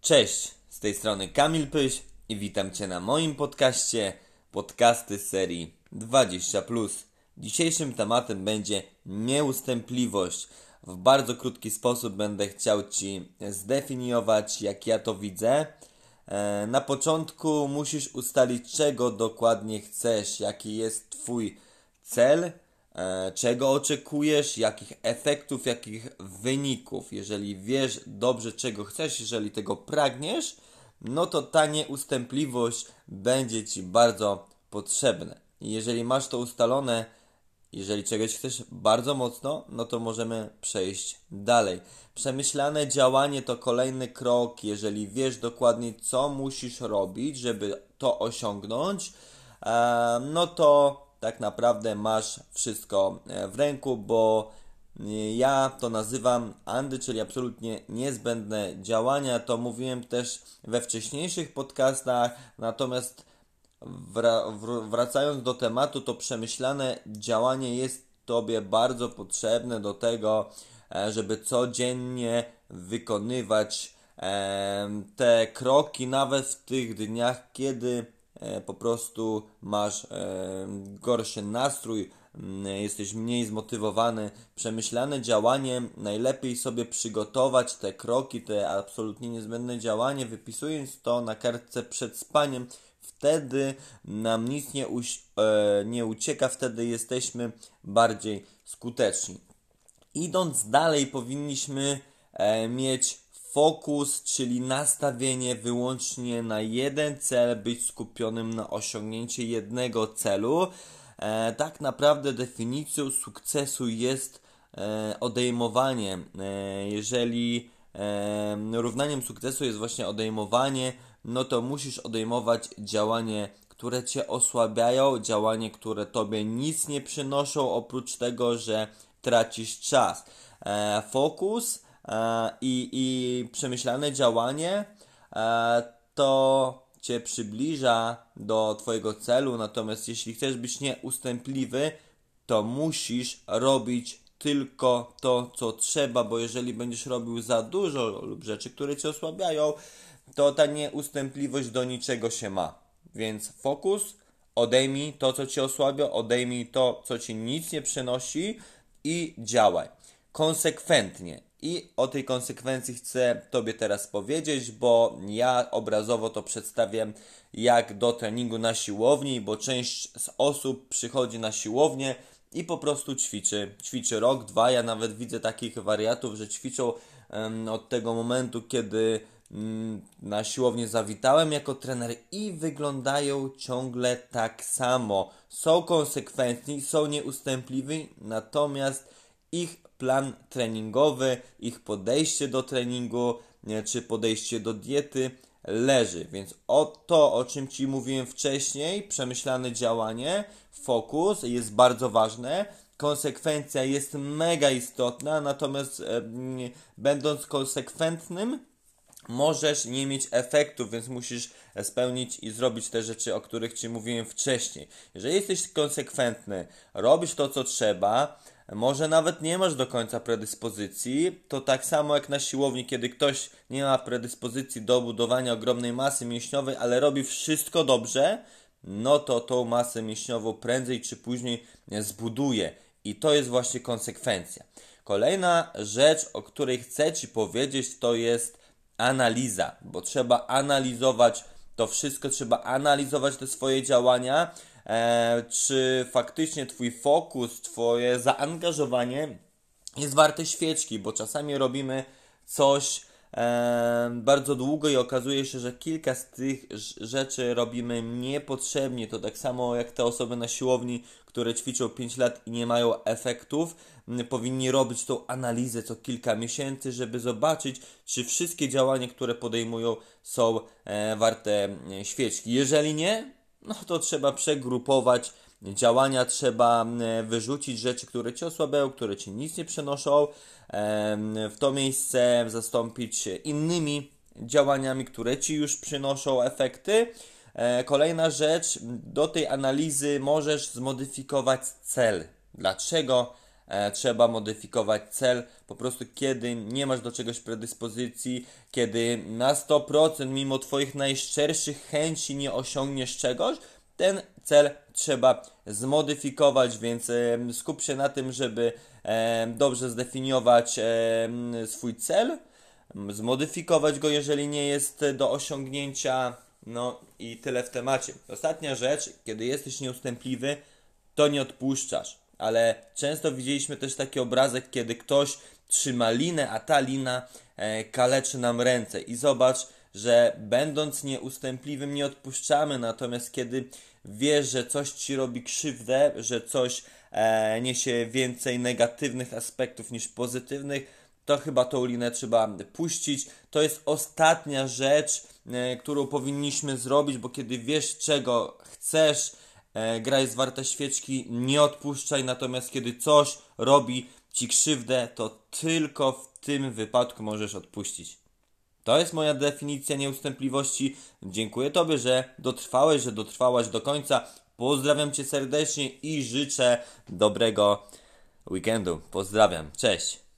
Cześć, z tej strony Kamil Pyś i witam Cię na moim podcaście podcasty z serii 20+. Dzisiejszym tematem będzie nieustępliwość. W bardzo krótki sposób będę chciał Ci zdefiniować, jak ja to widzę. E, na początku musisz ustalić, czego dokładnie chcesz, jaki jest Twój cel, czego oczekujesz, jakich efektów, jakich wyników. Jeżeli wiesz dobrze, czego chcesz, jeżeli tego pragniesz, no to ta nieustępliwość będzie Ci bardzo potrzebna. jeżeli masz to ustalone, jeżeli czegoś chcesz bardzo mocno, no to możemy przejść dalej. Przemyślane działanie to kolejny krok. Jeżeli wiesz dokładnie, co musisz robić, żeby to osiągnąć, e, no to tak naprawdę masz wszystko e, w ręku, bo e, ja to nazywam Andy, czyli absolutnie niezbędne działania. To mówiłem też we wcześniejszych podcastach, natomiast wracając do tematu, to przemyślane działanie jest Tobie bardzo potrzebne do tego, e, żeby codziennie wykonywać te kroki, nawet w tych dniach, kiedy po prostu masz gorszy nastrój, jesteś mniej zmotywowany. Przemyślane działanie, najlepiej sobie przygotować te kroki, te absolutnie niezbędne działanie, wypisując to na kartce przed spaniem wtedy nam nic nie, e, nie ucieka, wtedy jesteśmy bardziej skuteczni. Idąc dalej, powinniśmy e, mieć fokus, czyli nastawienie wyłącznie na jeden cel, być skupionym na osiągnięcie jednego celu. E, tak naprawdę definicją sukcesu jest e, odejmowanie. E, jeżeli e, równaniem sukcesu jest właśnie odejmowanie, no to musisz odejmować działanie, które cię osłabiają, działanie, które tobie nic nie przynoszą, oprócz tego, że tracisz czas. E, fokus i, i przemyślane działanie e, to cię przybliża do twojego celu, natomiast jeśli chcesz być nieustępliwy, to musisz robić tylko to, co trzeba, bo jeżeli będziesz robił za dużo lub rzeczy, które cię osłabiają, to ta nieustępliwość do niczego się ma. Więc fokus, odejmij to, co ci osłabia, odejmij to, co ci nic nie przynosi i działaj. Konsekwentnie. I o tej konsekwencji chcę Tobie teraz powiedzieć, bo ja obrazowo to przedstawiam jak do treningu na siłowni, bo część z osób przychodzi na siłownię i po prostu ćwiczy. Ćwiczy rok, dwa. Ja nawet widzę takich wariatów, że ćwiczą um, od tego momentu, kiedy Mm, na siłownię zawitałem jako trener i wyglądają ciągle tak samo. Są konsekwentni, są nieustępliwi, natomiast ich plan treningowy, ich podejście do treningu czy podejście do diety leży. Więc o to, o czym Ci mówiłem wcześniej, przemyślane działanie, fokus jest bardzo ważne. Konsekwencja jest mega istotna, natomiast e, będąc konsekwentnym, możesz nie mieć efektów, więc musisz spełnić i zrobić te rzeczy, o których Ci mówiłem wcześniej. Jeżeli jesteś konsekwentny, robisz to, co trzeba, może nawet nie masz do końca predyspozycji, to tak samo jak na siłowni, kiedy ktoś nie ma predyspozycji do budowania ogromnej masy mięśniowej, ale robi wszystko dobrze, no to tą masę mięśniową prędzej czy później zbuduje. I to jest właśnie konsekwencja. Kolejna rzecz, o której chcę Ci powiedzieć, to jest analiza, bo trzeba analizować to wszystko, trzeba analizować te swoje działania, czy faktycznie Twój fokus, Twoje zaangażowanie jest warte świeczki, bo czasami robimy coś e, bardzo długo i okazuje się, że kilka z tych rzeczy robimy niepotrzebnie. To tak samo jak te osoby na siłowni, które ćwiczą 5 lat i nie mają efektów, powinni robić tą analizę co kilka miesięcy, żeby zobaczyć, czy wszystkie działania, które podejmują, są e, warte świeczki. Jeżeli nie, no to trzeba przegrupować działania, trzeba wyrzucić rzeczy, które cię osłabiają, które ci nic nie przynoszą, w to miejsce zastąpić innymi działaniami, które ci już przynoszą efekty. E, kolejna rzecz, do tej analizy możesz zmodyfikować cel. Dlaczego e, trzeba modyfikować cel. Po prostu kiedy nie masz do czegoś predyspozycji, kiedy na 100% mimo Twoich najszczerszych chęci nie osiągniesz czegoś, ten cel trzeba zmodyfikować, więc e, skup się na tym, żeby e, dobrze zdefiniować e, swój cel, zmodyfikować go, jeżeli nie jest do osiągnięcia. No i tyle w temacie. Ostatnia rzecz, kiedy jesteś nieustępliwy, to nie odpuszczasz. Ale często widzieliśmy też taki obrazek, kiedy ktoś trzyma linę, a ta lina e, kaleczy nam ręce. I zobacz, że będąc nieustępliwym nie odpuszczamy, natomiast kiedy wiesz, że coś ci robi krzywdę, że coś e, niesie więcej negatywnych aspektów niż pozytywnych, to chyba tą linę trzeba puścić. To jest ostatnia rzecz, e, którą powinniśmy zrobić, bo kiedy wiesz, czego chcesz, gra jest warta świeczki, nie odpuszczaj, natomiast kiedy coś robi ci krzywdę, to tylko w tym wypadku możesz odpuścić. To jest moja definicja nieustępliwości. Dziękuję Tobie, że dotrwałeś, że dotrwałaś do końca. Pozdrawiam Cię serdecznie i życzę dobrego weekendu. Pozdrawiam. Cześć.